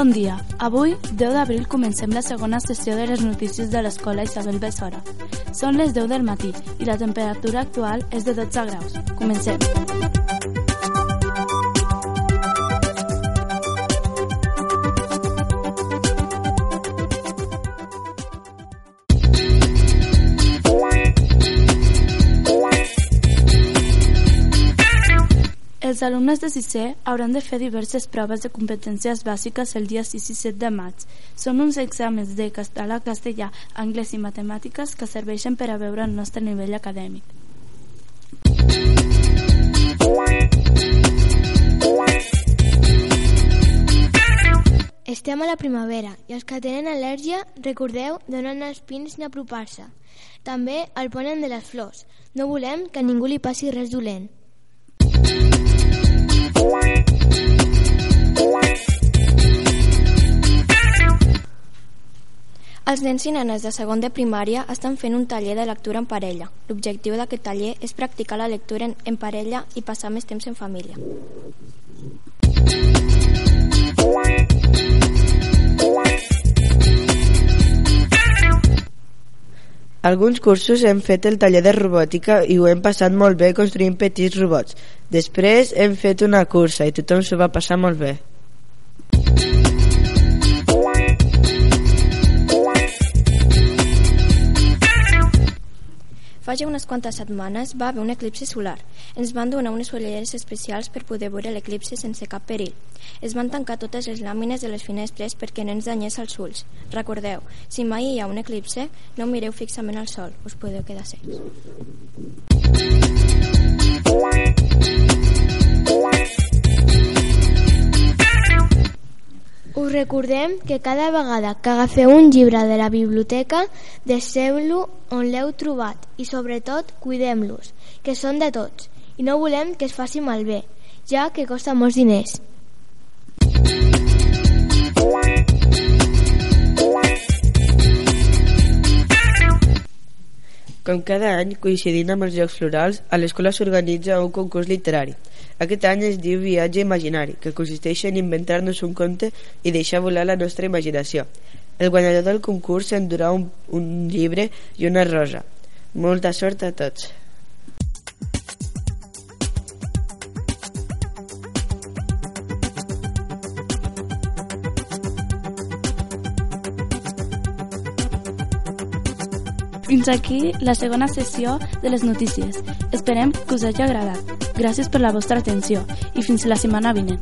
Bon dia. Avui, 10 d'abril, comencem la segona sessió de les notícies de l'Escola Isabel Bessora. Són les 10 del matí i la temperatura actual és de 12 graus. Comencem. Els alumnes de sisè hauran de fer diverses proves de competències bàsiques el dia 6 i 7 de maig. Són uns exàmens de català, castellà, anglès i matemàtiques que serveixen per a veure el nostre nivell acadèmic. Estem a la primavera i els que tenen al·lèrgia, recordeu anar als pins ni apropar-se. També el ponen de les flors. No volem que ningú li passi res dolent. Els nens i nenes de segon de primària estan fent un taller de lectura en parella. L'objectiu d'aquest taller és practicar la lectura en, parella i passar més temps en família. Alguns cursos hem fet el taller de robòtica i ho hem passat molt bé construint petits robots. Després hem fet una cursa i tothom s'ho va passar molt bé. Fa ja unes quantes setmanes va haver un eclipsi solar. Ens van donar unes ulleres especials per poder veure l'eclipsi sense cap perill. Es van tancar totes les làmines de les finestres perquè no ens danyés els ulls. Recordeu, si mai hi ha un eclipse, no mireu fixament al sol, us podeu quedar cecs. Recordem que cada vegada que agafeu un llibre de la biblioteca, deixeu-lo on l'heu trobat i sobretot cuidem-los, que són de tots, i no volem que es faci malbé, ja que costa molts diners. Com cada any, coincidint amb els Jocs Florals, a l'escola s'organitza un concurs literari. Aquest any es diu Viatge Imaginari, que consisteix en inventar-nos un conte i deixar volar la nostra imaginació. El guanyador del concurs s'endurà un, un llibre i una rosa. Molta sort a tots. Fins aquí la segona sessió de les notícies. Esperem que us hagi agradat. Gràcies per la vostra atenció i fins la setmana vinent.